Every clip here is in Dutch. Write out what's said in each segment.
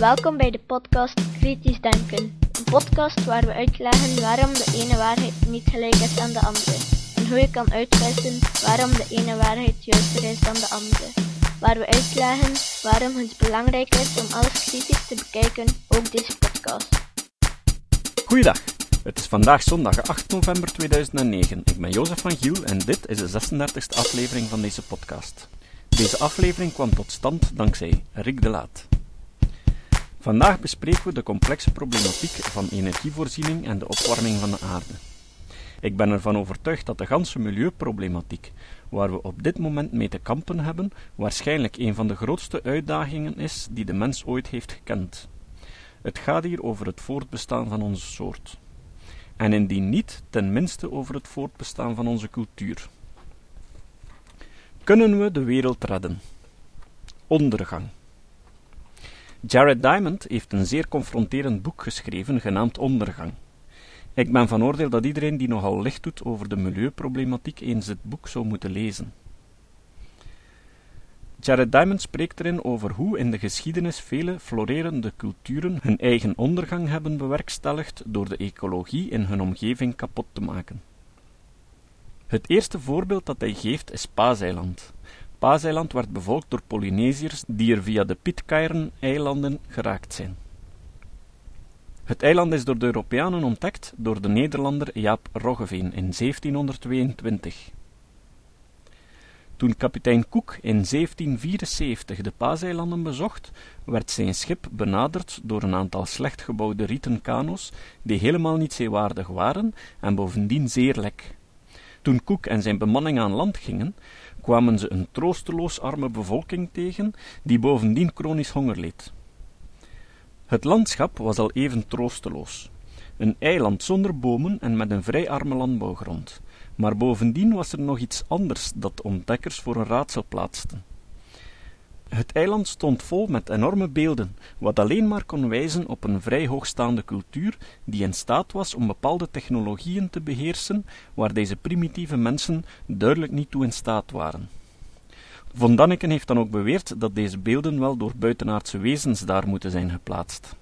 Welkom bij de podcast Kritisch Denken. Een podcast waar we uitleggen waarom de ene waarheid niet gelijk is aan de andere. En hoe je kan uitwissen waarom de ene waarheid juister is dan de andere. Waar we uitleggen waarom het belangrijk is om alles kritisch te bekijken, ook deze podcast. Goeiedag, het is vandaag zondag 8 november 2009. Ik ben Jozef van Giel en dit is de 36e aflevering van deze podcast. Deze aflevering kwam tot stand dankzij Rick de Laat. Vandaag bespreken we de complexe problematiek van energievoorziening en de opwarming van de aarde. Ik ben ervan overtuigd dat de ganse milieuproblematiek, waar we op dit moment mee te kampen hebben, waarschijnlijk een van de grootste uitdagingen is die de mens ooit heeft gekend. Het gaat hier over het voortbestaan van onze soort. En indien niet, ten minste over het voortbestaan van onze cultuur. Kunnen we de wereld redden? Ondergang. Jared Diamond heeft een zeer confronterend boek geschreven genaamd Ondergang. Ik ben van oordeel dat iedereen die nogal licht doet over de milieuproblematiek eens het boek zou moeten lezen. Jared Diamond spreekt erin over hoe in de geschiedenis vele florerende culturen hun eigen ondergang hebben bewerkstelligd door de ecologie in hun omgeving kapot te maken. Het eerste voorbeeld dat hij geeft is Paaseiland. Paaseiland werd bevolkt door Polynesiërs die er via de Pitcairn-eilanden geraakt zijn. Het eiland is door de Europeanen ontdekt door de Nederlander Jaap Roggeveen in 1722. Toen kapitein Cook in 1774 de Paaseilanden bezocht, werd zijn schip benaderd door een aantal slecht gebouwde rieten kano's, die helemaal niet zeewaardig waren en bovendien zeer lek. Toen Cook en zijn bemanning aan land gingen, kwamen ze een troosteloos arme bevolking tegen, die bovendien chronisch honger leed. Het landschap was al even troosteloos. Een eiland zonder bomen en met een vrij arme landbouwgrond. Maar bovendien was er nog iets anders dat ontdekkers voor een raadsel plaatsten. Het eiland stond vol met enorme beelden, wat alleen maar kon wijzen op een vrij hoogstaande cultuur die in staat was om bepaalde technologieën te beheersen waar deze primitieve mensen duidelijk niet toe in staat waren. Von Daniken heeft dan ook beweerd dat deze beelden wel door buitenaardse wezens daar moeten zijn geplaatst.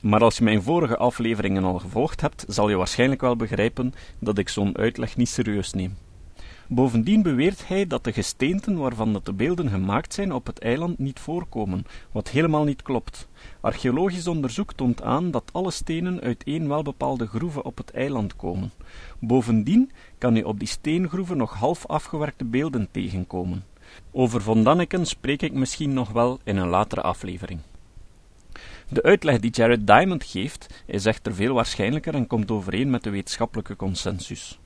Maar als je mijn vorige afleveringen al gevolgd hebt, zal je waarschijnlijk wel begrijpen dat ik zo'n uitleg niet serieus neem. Bovendien beweert hij dat de gesteenten waarvan de beelden gemaakt zijn op het eiland niet voorkomen, wat helemaal niet klopt. Archeologisch onderzoek toont aan dat alle stenen uit één welbepaalde groeve op het eiland komen. Bovendien kan je op die steengroeven nog half afgewerkte beelden tegenkomen. Over Von Danneken spreek ik misschien nog wel in een latere aflevering. De uitleg die Jared Diamond geeft is echter veel waarschijnlijker en komt overeen met de wetenschappelijke consensus.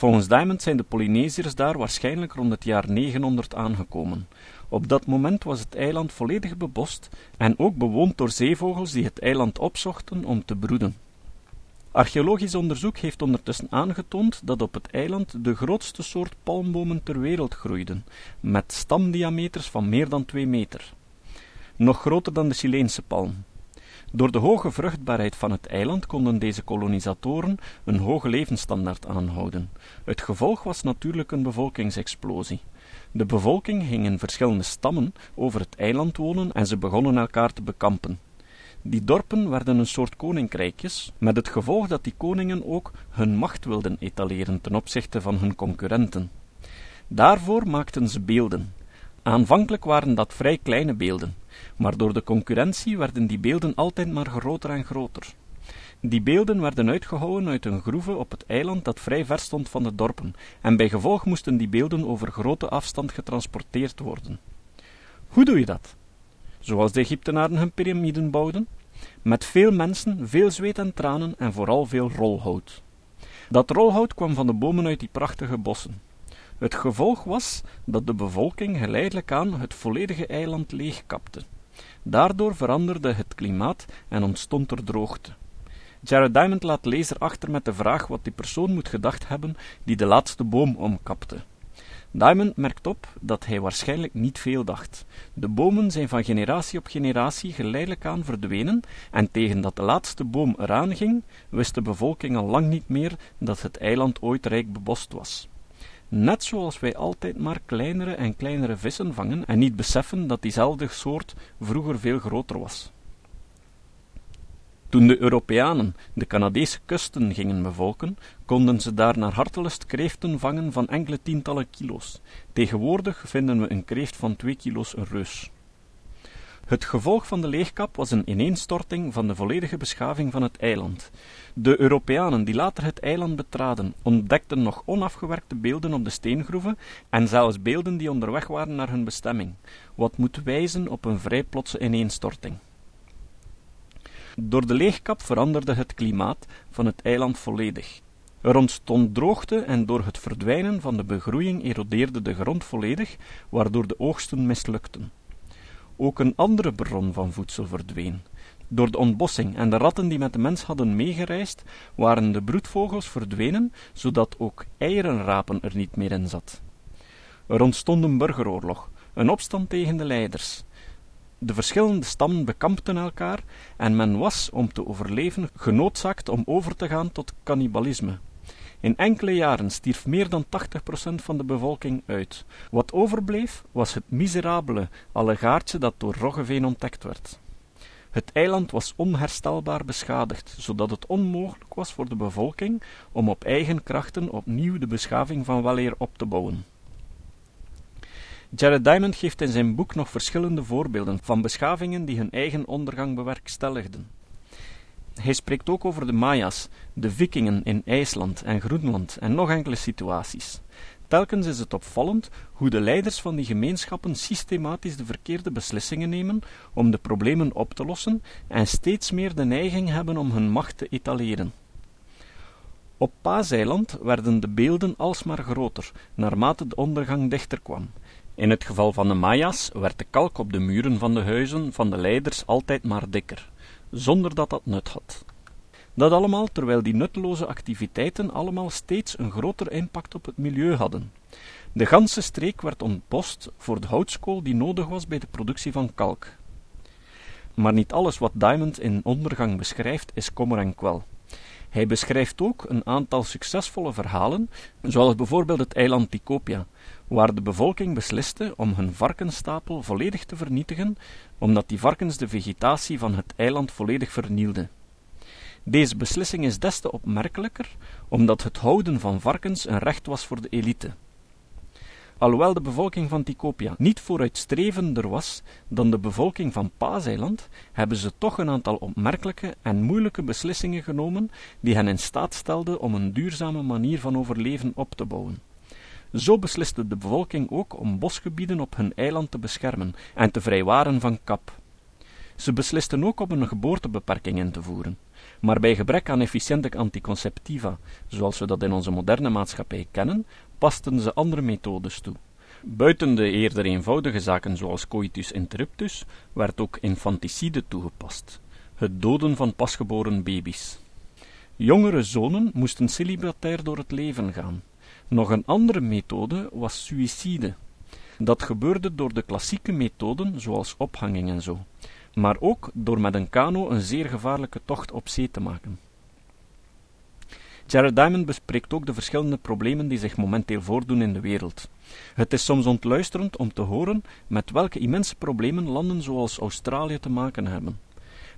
Volgens Diamond zijn de Polynesiërs daar waarschijnlijk rond het jaar 900 aangekomen. Op dat moment was het eiland volledig bebost en ook bewoond door zeevogels die het eiland opzochten om te broeden. Archeologisch onderzoek heeft ondertussen aangetoond dat op het eiland de grootste soort palmbomen ter wereld groeiden, met stamdiameters van meer dan 2 meter. Nog groter dan de Chileense palm. Door de hoge vruchtbaarheid van het eiland konden deze kolonisatoren een hoge levensstandaard aanhouden. Het gevolg was natuurlijk een bevolkingsexplosie. De bevolking ging in verschillende stammen over het eiland wonen en ze begonnen elkaar te bekampen. Die dorpen werden een soort koninkrijkjes, met het gevolg dat die koningen ook hun macht wilden etaleren ten opzichte van hun concurrenten. Daarvoor maakten ze beelden. Aanvankelijk waren dat vrij kleine beelden, maar door de concurrentie werden die beelden altijd maar groter en groter. Die beelden werden uitgehouwen uit een groeve op het eiland dat vrij ver stond van de dorpen, en bij gevolg moesten die beelden over grote afstand getransporteerd worden. Hoe doe je dat? Zoals de Egyptenaren hun piramiden bouwden? Met veel mensen, veel zweet en tranen en vooral veel rolhout. Dat rolhout kwam van de bomen uit die prachtige bossen. Het gevolg was dat de bevolking geleidelijk aan het volledige eiland leegkapte. Daardoor veranderde het klimaat en ontstond er droogte. Jared Diamond laat lezer achter met de vraag wat die persoon moet gedacht hebben die de laatste boom omkapte. Diamond merkt op dat hij waarschijnlijk niet veel dacht. De bomen zijn van generatie op generatie geleidelijk aan verdwenen, en tegen dat de laatste boom eraan ging, wist de bevolking al lang niet meer dat het eiland ooit rijk bebost was. Net zoals wij altijd maar kleinere en kleinere vissen vangen en niet beseffen dat diezelfde soort vroeger veel groter was. Toen de Europeanen de Canadese kusten gingen bevolken, konden ze daar naar hartelust kreeften vangen van enkele tientallen kilo's. Tegenwoordig vinden we een kreeft van twee kilo's een reus. Het gevolg van de leegkap was een ineenstorting van de volledige beschaving van het eiland. De Europeanen die later het eiland betraden, ontdekten nog onafgewerkte beelden op de steengroeven en zelfs beelden die onderweg waren naar hun bestemming, wat moet wijzen op een vrij plotse ineenstorting. Door de leegkap veranderde het klimaat van het eiland volledig. Er ontstond droogte en door het verdwijnen van de begroeiing erodeerde de grond volledig, waardoor de oogsten mislukten. Ook een andere bron van voedsel verdween. Door de ontbossing en de ratten die met de mens hadden meegereisd, waren de broedvogels verdwenen, zodat ook eierenrapen er niet meer in zat. Er ontstond een burgeroorlog, een opstand tegen de leiders. De verschillende stammen bekampten elkaar en men was, om te overleven, genoodzaakt om over te gaan tot cannibalisme. In enkele jaren stierf meer dan 80% van de bevolking uit. Wat overbleef was het miserabele allegaartje dat door Roggeveen ontdekt werd. Het eiland was onherstelbaar beschadigd, zodat het onmogelijk was voor de bevolking om op eigen krachten opnieuw de beschaving van weleer op te bouwen. Jared Diamond geeft in zijn boek nog verschillende voorbeelden van beschavingen die hun eigen ondergang bewerkstelligden. Hij spreekt ook over de Maya's, de Vikingen in IJsland en Groenland en nog enkele situaties. Telkens is het opvallend hoe de leiders van die gemeenschappen systematisch de verkeerde beslissingen nemen om de problemen op te lossen en steeds meer de neiging hebben om hun macht te etaleren. Op Paaseiland werden de beelden alsmaar groter, naarmate de ondergang dichter kwam. In het geval van de Maya's werd de kalk op de muren van de huizen van de leiders altijd maar dikker zonder dat dat nut had. Dat allemaal terwijl die nutteloze activiteiten allemaal steeds een groter impact op het milieu hadden. De ganse streek werd ontbost voor de houtskool die nodig was bij de productie van kalk. Maar niet alles wat Diamond in Ondergang beschrijft is kommer en kwel. Hij beschrijft ook een aantal succesvolle verhalen, zoals bijvoorbeeld het eiland Ticopia, waar de bevolking besliste om hun varkensstapel volledig te vernietigen, omdat die varkens de vegetatie van het eiland volledig vernielden. Deze beslissing is des te opmerkelijker, omdat het houden van varkens een recht was voor de elite. Alhoewel de bevolking van Ticopia niet vooruitstrevender was dan de bevolking van Paaseiland, hebben ze toch een aantal opmerkelijke en moeilijke beslissingen genomen die hen in staat stelden om een duurzame manier van overleven op te bouwen. Zo besliste de bevolking ook om bosgebieden op hun eiland te beschermen en te vrijwaren van kap. Ze beslisten ook om een geboortebeperking in te voeren. Maar bij gebrek aan efficiënte anticonceptiva, zoals we dat in onze moderne maatschappij kennen, pasten ze andere methodes toe. Buiten de eerder eenvoudige zaken zoals coitus interruptus, werd ook infanticide toegepast, het doden van pasgeboren baby's. Jongere zonen moesten celibatair door het leven gaan. Nog een andere methode was suïcide. Dat gebeurde door de klassieke methoden, zoals ophanging en zo, maar ook door met een kano een zeer gevaarlijke tocht op zee te maken. Jared Diamond bespreekt ook de verschillende problemen die zich momenteel voordoen in de wereld. Het is soms ontluisterend om te horen met welke immense problemen landen zoals Australië te maken hebben.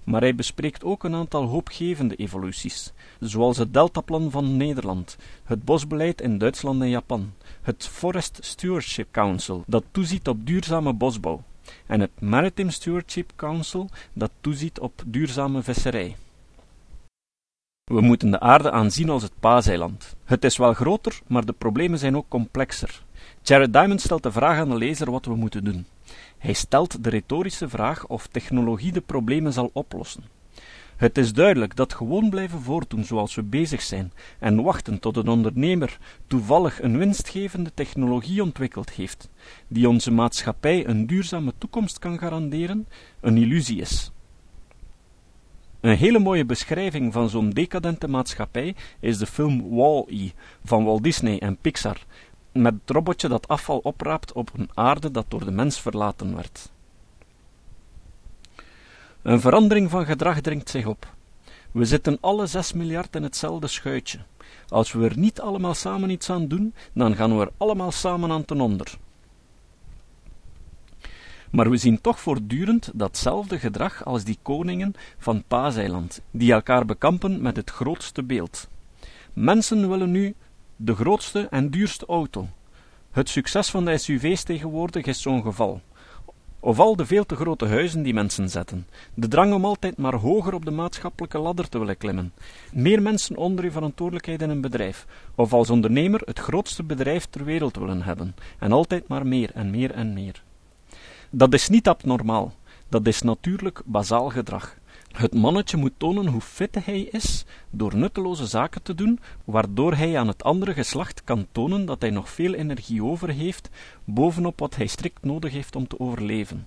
Maar hij bespreekt ook een aantal hoopgevende evoluties, zoals het deltaplan van Nederland, het bosbeleid in Duitsland en Japan, het Forest Stewardship Council, dat toeziet op duurzame bosbouw, en het Maritime Stewardship Council, dat toeziet op duurzame visserij. We moeten de aarde aanzien als het paaseiland. Het is wel groter, maar de problemen zijn ook complexer. Jared Diamond stelt de vraag aan de lezer wat we moeten doen. Hij stelt de retorische vraag of technologie de problemen zal oplossen. Het is duidelijk dat gewoon blijven voortdoen zoals we bezig zijn en wachten tot een ondernemer toevallig een winstgevende technologie ontwikkeld heeft, die onze maatschappij een duurzame toekomst kan garanderen, een illusie is. Een hele mooie beschrijving van zo'n decadente maatschappij is de film Wall-E van Walt Disney en Pixar, met het robotje dat afval opraapt op een aarde dat door de mens verlaten werd. Een verandering van gedrag dringt zich op. We zitten alle zes miljard in hetzelfde schuitje. Als we er niet allemaal samen iets aan doen, dan gaan we er allemaal samen aan ten onder. Maar we zien toch voortdurend datzelfde gedrag als die koningen van Paaseiland, die elkaar bekampen met het grootste beeld. Mensen willen nu de grootste en duurste auto. Het succes van de SUV's tegenwoordig is zo'n geval. Of al de veel te grote huizen die mensen zetten, de drang om altijd maar hoger op de maatschappelijke ladder te willen klimmen, meer mensen onder uw verantwoordelijkheid in een bedrijf, of als ondernemer het grootste bedrijf ter wereld willen hebben, en altijd maar meer en meer en meer. Dat is niet abnormaal, dat is natuurlijk bazaal gedrag. Het mannetje moet tonen hoe fit hij is door nutteloze zaken te doen, waardoor hij aan het andere geslacht kan tonen dat hij nog veel energie over heeft, bovenop wat hij strikt nodig heeft om te overleven.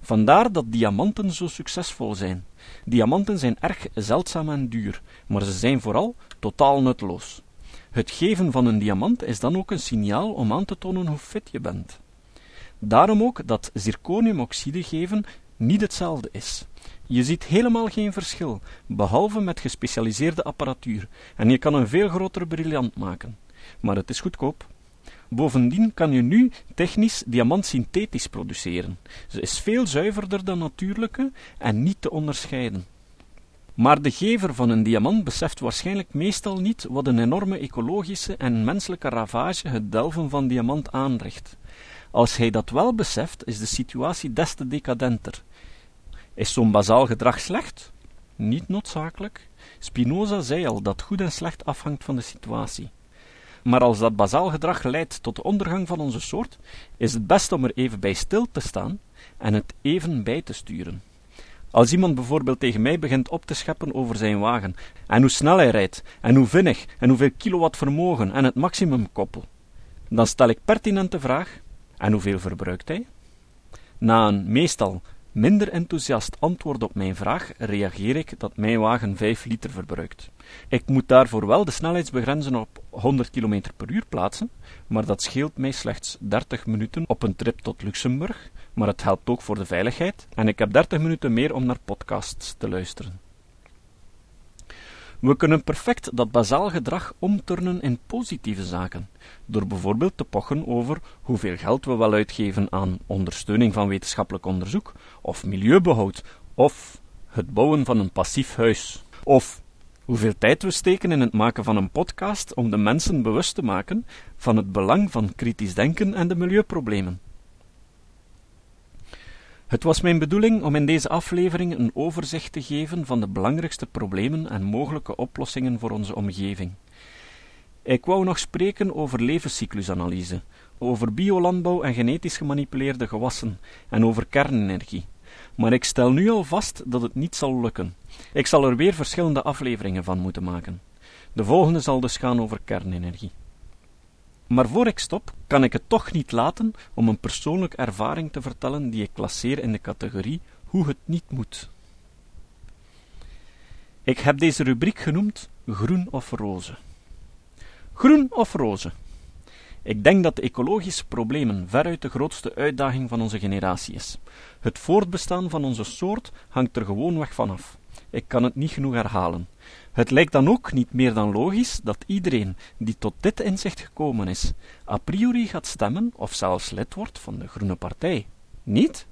Vandaar dat diamanten zo succesvol zijn. Diamanten zijn erg zeldzaam en duur, maar ze zijn vooral totaal nutteloos. Het geven van een diamant is dan ook een signaal om aan te tonen hoe fit je bent. Daarom ook dat zirconiumoxide geven niet hetzelfde is. Je ziet helemaal geen verschil, behalve met gespecialiseerde apparatuur, en je kan een veel grotere briljant maken. Maar het is goedkoop. Bovendien kan je nu technisch diamant synthetisch produceren. Ze is veel zuiverder dan natuurlijke en niet te onderscheiden. Maar de gever van een diamant beseft waarschijnlijk meestal niet wat een enorme ecologische en menselijke ravage het delven van diamant aanricht. Als hij dat wel beseft, is de situatie des te decadenter. Is zo'n bazaal gedrag slecht? Niet noodzakelijk. Spinoza zei al dat goed en slecht afhangt van de situatie. Maar als dat bazaal gedrag leidt tot de ondergang van onze soort, is het best om er even bij stil te staan en het even bij te sturen. Als iemand bijvoorbeeld tegen mij begint op te scheppen over zijn wagen, en hoe snel hij rijdt, en hoe vinnig, en hoeveel kilowatt vermogen, en het maximumkoppel, dan stel ik pertinent de vraag: en hoeveel verbruikt hij? Na een meestal minder enthousiast antwoord op mijn vraag reageer ik dat mijn wagen 5 liter verbruikt. Ik moet daarvoor wel de snelheidsbegrenzen op 100 km per uur plaatsen, maar dat scheelt mij slechts 30 minuten op een trip tot Luxemburg, maar het helpt ook voor de veiligheid en ik heb 30 minuten meer om naar podcasts te luisteren. We kunnen perfect dat bazaal gedrag omturnen in positieve zaken, door bijvoorbeeld te pochen over hoeveel geld we wel uitgeven aan ondersteuning van wetenschappelijk onderzoek, of milieubehoud, of het bouwen van een passief huis, of hoeveel tijd we steken in het maken van een podcast om de mensen bewust te maken van het belang van kritisch denken en de milieuproblemen. Het was mijn bedoeling om in deze aflevering een overzicht te geven van de belangrijkste problemen en mogelijke oplossingen voor onze omgeving. Ik wou nog spreken over levenscyclusanalyse, over biolandbouw en genetisch gemanipuleerde gewassen en over kernenergie. Maar ik stel nu al vast dat het niet zal lukken. Ik zal er weer verschillende afleveringen van moeten maken. De volgende zal dus gaan over kernenergie. Maar voor ik stop, kan ik het toch niet laten om een persoonlijke ervaring te vertellen die ik klasseer in de categorie hoe het niet moet. Ik heb deze rubriek genoemd groen of roze. Groen of roze? Ik denk dat de ecologische problemen veruit de grootste uitdaging van onze generatie is. Het voortbestaan van onze soort hangt er gewoonweg vanaf. Ik kan het niet genoeg herhalen. Het lijkt dan ook niet meer dan logisch dat iedereen die tot dit inzicht gekomen is, a priori gaat stemmen of zelfs lid wordt van de Groene Partij. Niet?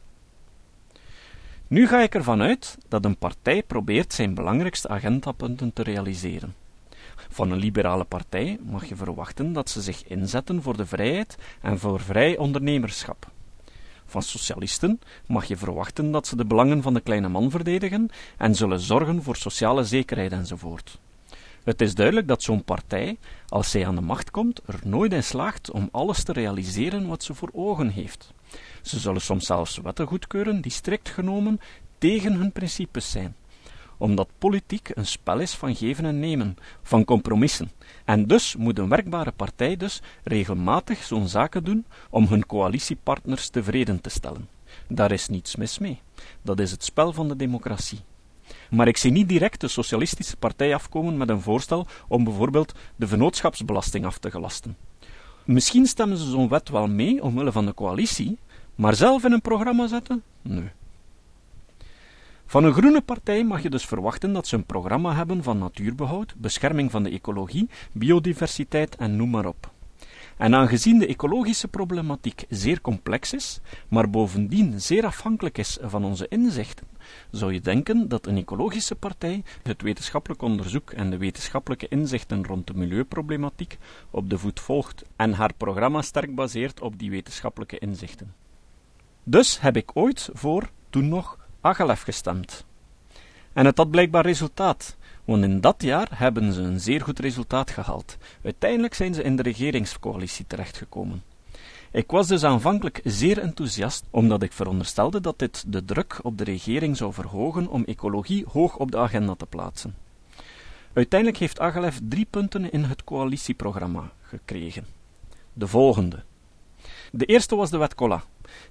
Nu ga ik ervan uit dat een partij probeert zijn belangrijkste agendapunten te realiseren. Van een liberale partij mag je verwachten dat ze zich inzetten voor de vrijheid en voor vrij ondernemerschap. Van socialisten mag je verwachten dat ze de belangen van de kleine man verdedigen en zullen zorgen voor sociale zekerheid enzovoort. Het is duidelijk dat zo'n partij, als zij aan de macht komt, er nooit in slaagt om alles te realiseren wat ze voor ogen heeft. Ze zullen soms zelfs wetten goedkeuren die strikt genomen tegen hun principes zijn omdat politiek een spel is van geven en nemen, van compromissen. En dus moet een werkbare partij dus regelmatig zo'n zaken doen om hun coalitiepartners tevreden te stellen. Daar is niets mis mee. Dat is het spel van de democratie. Maar ik zie niet direct de Socialistische Partij afkomen met een voorstel om bijvoorbeeld de vennootschapsbelasting af te gelasten. Misschien stemmen ze zo'n wet wel mee omwille van de coalitie, maar zelf in een programma zetten? Nee. Van een groene partij mag je dus verwachten dat ze een programma hebben van natuurbehoud, bescherming van de ecologie, biodiversiteit en noem maar op. En aangezien de ecologische problematiek zeer complex is, maar bovendien zeer afhankelijk is van onze inzichten, zou je denken dat een ecologische partij het wetenschappelijk onderzoek en de wetenschappelijke inzichten rond de milieuproblematiek op de voet volgt en haar programma sterk baseert op die wetenschappelijke inzichten. Dus heb ik ooit voor, toen nog, Agalef gestemd. En het had blijkbaar resultaat, want in dat jaar hebben ze een zeer goed resultaat gehaald. Uiteindelijk zijn ze in de regeringscoalitie terechtgekomen. Ik was dus aanvankelijk zeer enthousiast, omdat ik veronderstelde dat dit de druk op de regering zou verhogen om ecologie hoog op de agenda te plaatsen. Uiteindelijk heeft Agalef drie punten in het coalitieprogramma gekregen. De volgende. De eerste was de wet Colla,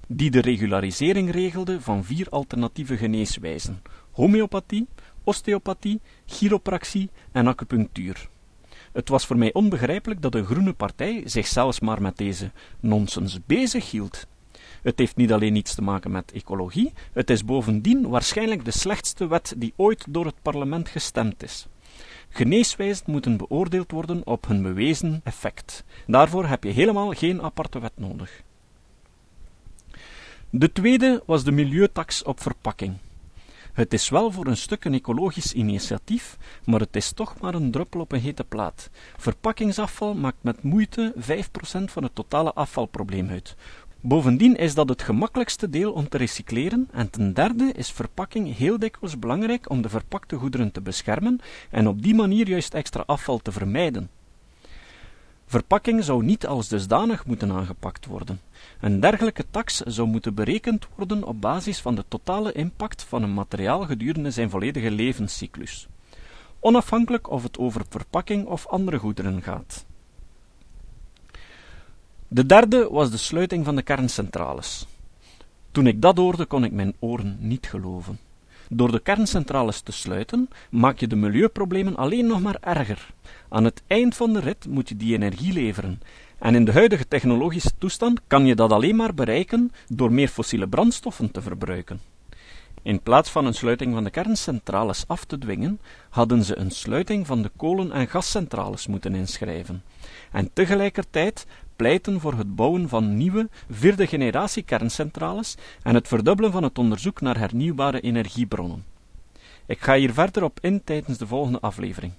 die de regularisering regelde van vier alternatieve geneeswijzen: homeopathie, osteopathie, chiropractie en acupunctuur. Het was voor mij onbegrijpelijk dat een groene partij zich zelfs maar met deze nonsens bezig hield. Het heeft niet alleen iets te maken met ecologie, het is bovendien waarschijnlijk de slechtste wet die ooit door het parlement gestemd is. Geneeswijzen moeten beoordeeld worden op hun bewezen effect. Daarvoor heb je helemaal geen aparte wet nodig. De tweede was de milieutax op verpakking. Het is wel voor een stuk een ecologisch initiatief, maar het is toch maar een druppel op een hete plaat. Verpakkingsafval maakt met moeite 5% van het totale afvalprobleem uit. Bovendien is dat het gemakkelijkste deel om te recycleren en ten derde is verpakking heel dikwijls belangrijk om de verpakte goederen te beschermen en op die manier juist extra afval te vermijden. Verpakking zou niet als dusdanig moeten aangepakt worden. Een dergelijke tax zou moeten berekend worden op basis van de totale impact van een materiaal gedurende zijn volledige levenscyclus, onafhankelijk of het over verpakking of andere goederen gaat. De derde was de sluiting van de kerncentrales. Toen ik dat hoorde, kon ik mijn oren niet geloven. Door de kerncentrales te sluiten, maak je de milieuproblemen alleen nog maar erger. Aan het eind van de rit moet je die energie leveren. En in de huidige technologische toestand kan je dat alleen maar bereiken door meer fossiele brandstoffen te verbruiken. In plaats van een sluiting van de kerncentrales af te dwingen, hadden ze een sluiting van de kolen- en gascentrales moeten inschrijven. En tegelijkertijd voor het bouwen van nieuwe, vierde generatie kerncentrales en het verdubbelen van het onderzoek naar hernieuwbare energiebronnen. Ik ga hier verder op in tijdens de volgende aflevering.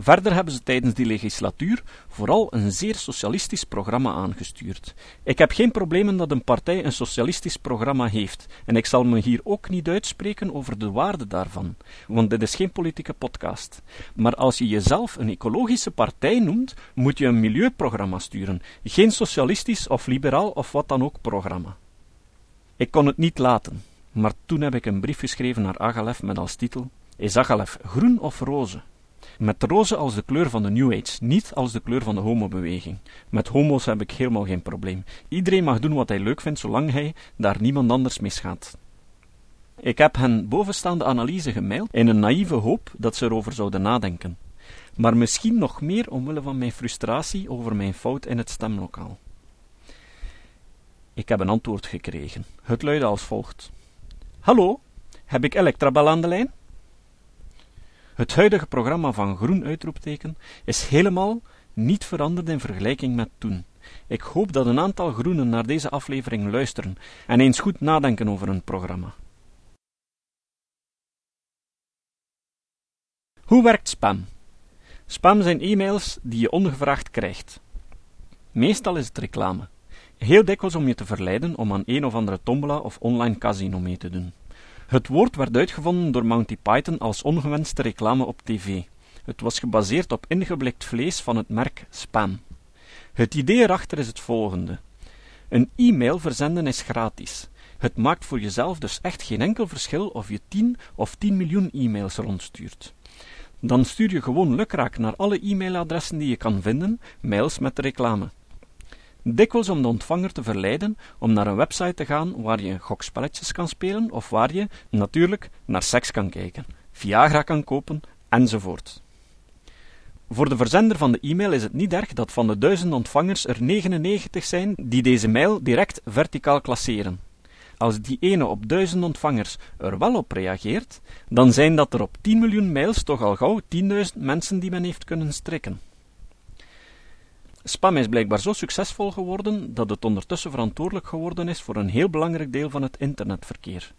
Verder hebben ze tijdens die legislatuur vooral een zeer socialistisch programma aangestuurd. Ik heb geen problemen dat een partij een socialistisch programma heeft, en ik zal me hier ook niet uitspreken over de waarde daarvan, want dit is geen politieke podcast. Maar als je jezelf een ecologische partij noemt, moet je een milieuprogramma sturen, geen socialistisch of liberaal of wat dan ook programma. Ik kon het niet laten, maar toen heb ik een brief geschreven naar Agalef met als titel: Is Agalef groen of roze? Met roze als de kleur van de New Age, niet als de kleur van de homobeweging. Met homo's heb ik helemaal geen probleem. Iedereen mag doen wat hij leuk vindt, zolang hij daar niemand anders mee schaadt. Ik heb hen bovenstaande analyse gemaild in een naïeve hoop dat ze erover zouden nadenken. Maar misschien nog meer omwille van mijn frustratie over mijn fout in het stemlokaal. Ik heb een antwoord gekregen. Het luidde als volgt: Hallo, heb ik Elektrabel aan de lijn? Het huidige programma van Groen Uitroepteken is helemaal niet veranderd in vergelijking met toen. Ik hoop dat een aantal groenen naar deze aflevering luisteren en eens goed nadenken over hun programma. Hoe werkt spam? Spam zijn e-mails die je ongevraagd krijgt. Meestal is het reclame. Heel dikwijls om je te verleiden om aan een of andere tombola of online casino mee te doen. Het woord werd uitgevonden door Monty Python als ongewenste reclame op tv. Het was gebaseerd op ingeblikt vlees van het merk Spam. Het idee erachter is het volgende. Een e-mail verzenden is gratis. Het maakt voor jezelf dus echt geen enkel verschil of je 10 of 10 miljoen e-mails rondstuurt. Dan stuur je gewoon lukraak naar alle e-mailadressen die je kan vinden, mails met de reclame dikwijls om de ontvanger te verleiden om naar een website te gaan waar je gokspelletjes kan spelen of waar je, natuurlijk, naar seks kan kijken, Viagra kan kopen, enzovoort. Voor de verzender van de e-mail is het niet erg dat van de duizend ontvangers er 99 zijn die deze mail direct verticaal klasseren. als die ene op duizend ontvangers er wel op reageert, dan zijn dat er op 10 miljoen mails toch al gauw 10.000 mensen die men heeft kunnen strikken. Spam is blijkbaar zo succesvol geworden dat het ondertussen verantwoordelijk geworden is voor een heel belangrijk deel van het internetverkeer.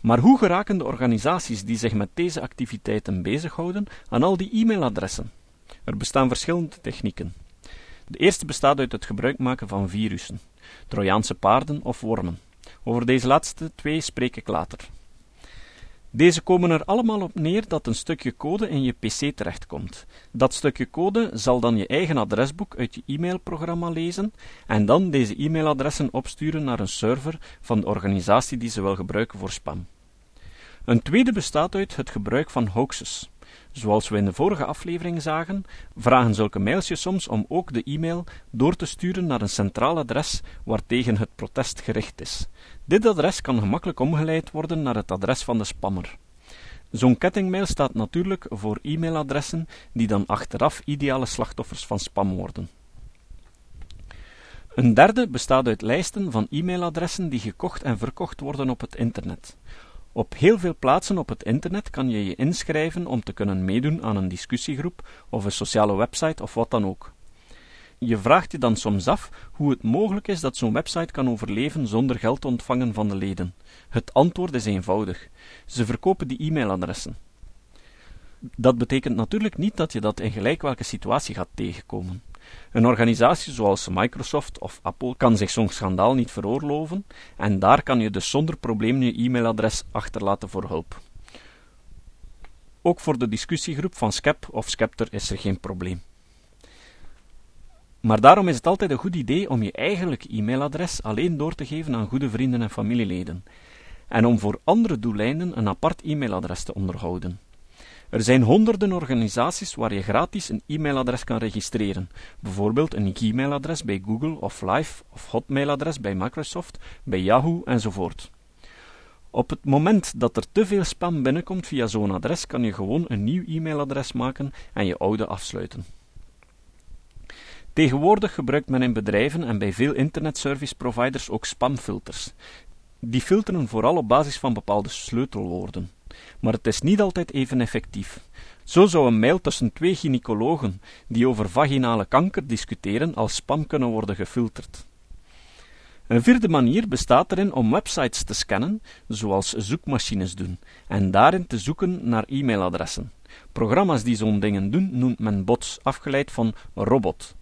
Maar hoe geraken de organisaties die zich met deze activiteiten bezighouden aan al die e-mailadressen? Er bestaan verschillende technieken. De eerste bestaat uit het gebruik maken van virussen, Trojaanse paarden of wormen. Over deze laatste twee spreek ik later. Deze komen er allemaal op neer dat een stukje code in je pc terechtkomt. Dat stukje code zal dan je eigen adresboek uit je e-mailprogramma lezen en dan deze e-mailadressen opsturen naar een server van de organisatie die ze wil gebruiken voor spam. Een tweede bestaat uit het gebruik van hoaxes. Zoals we in de vorige aflevering zagen, vragen zulke mails je soms om ook de e-mail door te sturen naar een centraal adres waartegen het protest gericht is. Dit adres kan gemakkelijk omgeleid worden naar het adres van de spammer. Zo'n kettingmail staat natuurlijk voor e-mailadressen die dan achteraf ideale slachtoffers van spam worden. Een derde bestaat uit lijsten van e-mailadressen die gekocht en verkocht worden op het internet. Op heel veel plaatsen op het internet kan je je inschrijven om te kunnen meedoen aan een discussiegroep of een sociale website of wat dan ook. Je vraagt je dan soms af hoe het mogelijk is dat zo'n website kan overleven zonder geld te ontvangen van de leden. Het antwoord is eenvoudig: ze verkopen die e-mailadressen. Dat betekent natuurlijk niet dat je dat in gelijk welke situatie gaat tegenkomen. Een organisatie zoals Microsoft of Apple kan zich zo'n schandaal niet veroorloven en daar kan je dus zonder probleem je e-mailadres achterlaten voor hulp. Ook voor de discussiegroep van Skep of Skepter is er geen probleem. Maar daarom is het altijd een goed idee om je eigenlijke e-mailadres alleen door te geven aan goede vrienden en familieleden, en om voor andere doeleinden een apart e-mailadres te onderhouden. Er zijn honderden organisaties waar je gratis een e-mailadres kan registreren, bijvoorbeeld een Gmail-adres bij Google of Live of Hotmail-adres bij Microsoft, bij Yahoo enzovoort. Op het moment dat er te veel spam binnenkomt via zo'n adres, kan je gewoon een nieuw e-mailadres maken en je oude afsluiten. Tegenwoordig gebruikt men in bedrijven en bij veel internetservice providers ook spamfilters. Die filteren vooral op basis van bepaalde sleutelwoorden maar het is niet altijd even effectief. Zo zou een mail tussen twee gynaecologen die over vaginale kanker discussiëren als spam kunnen worden gefilterd. Een vierde manier bestaat erin om websites te scannen, zoals zoekmachines doen, en daarin te zoeken naar e-mailadressen. Programma's die zo'n dingen doen noemt men bots, afgeleid van robot.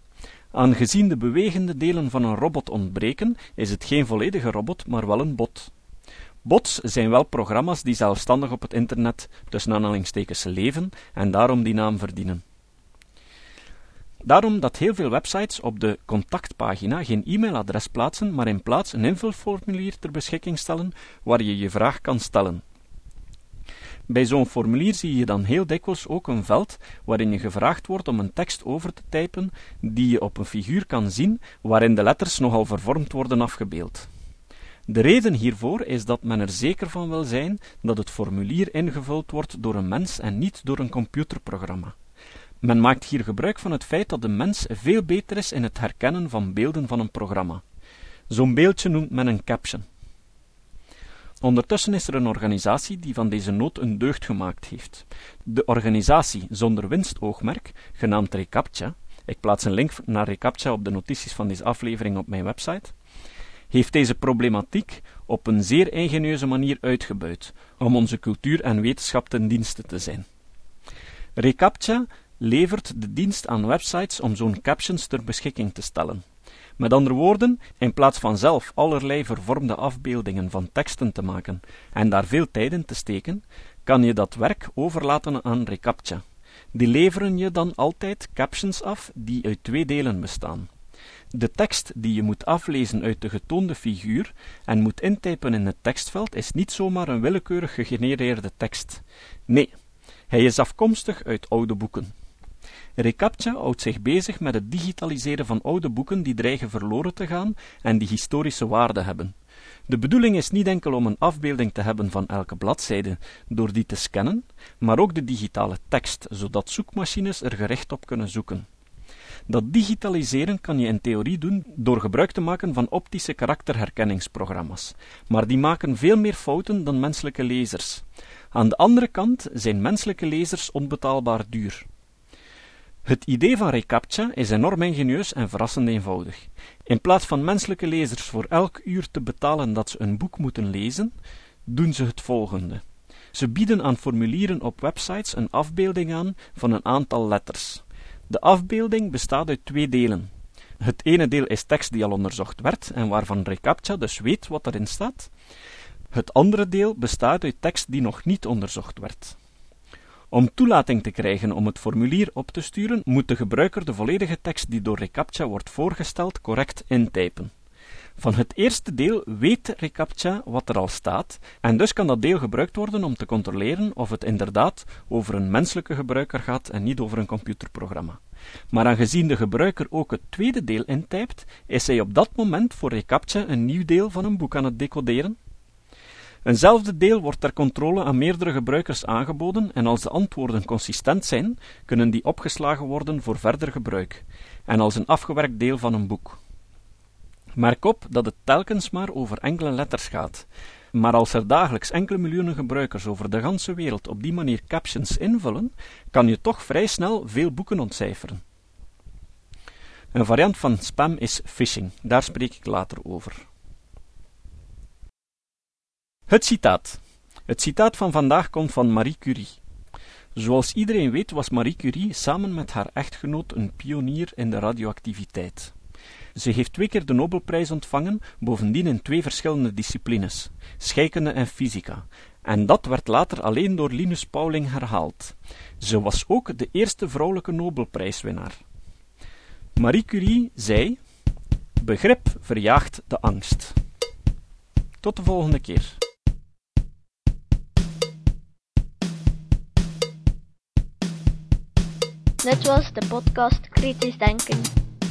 Aangezien de bewegende delen van een robot ontbreken, is het geen volledige robot, maar wel een bot. Bots zijn wel programma's die zelfstandig op het internet tussen aanhalingstekens leven en daarom die naam verdienen. Daarom dat heel veel websites op de contactpagina geen e-mailadres plaatsen, maar in plaats een invulformulier ter beschikking stellen waar je je vraag kan stellen. Bij zo'n formulier zie je dan heel dikwijls ook een veld waarin je gevraagd wordt om een tekst over te typen die je op een figuur kan zien waarin de letters nogal vervormd worden afgebeeld. De reden hiervoor is dat men er zeker van wil zijn dat het formulier ingevuld wordt door een mens en niet door een computerprogramma. Men maakt hier gebruik van het feit dat de mens veel beter is in het herkennen van beelden van een programma. Zo'n beeldje noemt men een caption. Ondertussen is er een organisatie die van deze nood een deugd gemaakt heeft. De organisatie zonder winstoogmerk, genaamd Recaptcha, ik plaats een link naar Recaptcha op de notities van deze aflevering op mijn website, heeft deze problematiek op een zeer ingenieuze manier uitgebuit, om onze cultuur en wetenschap ten dienste te zijn. Recaptcha levert de dienst aan websites om zo'n captions ter beschikking te stellen. Met andere woorden, in plaats van zelf allerlei vervormde afbeeldingen van teksten te maken en daar veel tijd in te steken, kan je dat werk overlaten aan Recaptcha. Die leveren je dan altijd captions af die uit twee delen bestaan. De tekst die je moet aflezen uit de getoonde figuur en moet intypen in het tekstveld is niet zomaar een willekeurig gegenereerde tekst. Nee, hij is afkomstig uit oude boeken. Recaptcha houdt zich bezig met het digitaliseren van oude boeken die dreigen verloren te gaan en die historische waarde hebben. De bedoeling is niet enkel om een afbeelding te hebben van elke bladzijde door die te scannen, maar ook de digitale tekst, zodat zoekmachines er gericht op kunnen zoeken. Dat digitaliseren kan je in theorie doen door gebruik te maken van optische karakterherkenningsprogramma's, maar die maken veel meer fouten dan menselijke lezers. Aan de andere kant zijn menselijke lezers onbetaalbaar duur. Het idee van reCAPTCHA is enorm ingenieus en verrassend eenvoudig. In plaats van menselijke lezers voor elk uur te betalen dat ze een boek moeten lezen, doen ze het volgende. Ze bieden aan formulieren op websites een afbeelding aan van een aantal letters. De afbeelding bestaat uit twee delen. Het ene deel is tekst die al onderzocht werd en waarvan reCAPTCHA dus weet wat erin staat. Het andere deel bestaat uit tekst die nog niet onderzocht werd. Om toelating te krijgen om het formulier op te sturen, moet de gebruiker de volledige tekst die door reCAPTCHA wordt voorgesteld correct intypen. Van het eerste deel weet reCAPTCHA wat er al staat, en dus kan dat deel gebruikt worden om te controleren of het inderdaad over een menselijke gebruiker gaat en niet over een computerprogramma. Maar aangezien de gebruiker ook het tweede deel intypt, is hij op dat moment voor reCAPTCHA een nieuw deel van een boek aan het decoderen. Eenzelfde deel wordt ter controle aan meerdere gebruikers aangeboden en als de antwoorden consistent zijn, kunnen die opgeslagen worden voor verder gebruik, en als een afgewerkt deel van een boek. Merk op dat het telkens maar over enkele letters gaat. Maar als er dagelijks enkele miljoenen gebruikers over de ganse wereld op die manier captions invullen, kan je toch vrij snel veel boeken ontcijferen. Een variant van spam is phishing, daar spreek ik later over. Het citaat. Het citaat van vandaag komt van Marie Curie. Zoals iedereen weet was Marie Curie samen met haar echtgenoot een pionier in de radioactiviteit. Ze heeft twee keer de Nobelprijs ontvangen, bovendien in twee verschillende disciplines, scheikunde en fysica, en dat werd later alleen door Linus Pauling herhaald. Ze was ook de eerste vrouwelijke Nobelprijswinnaar. Marie Curie zei: Begrip verjaagt de angst. Tot de volgende keer. Dit was de podcast Kritisch Denken.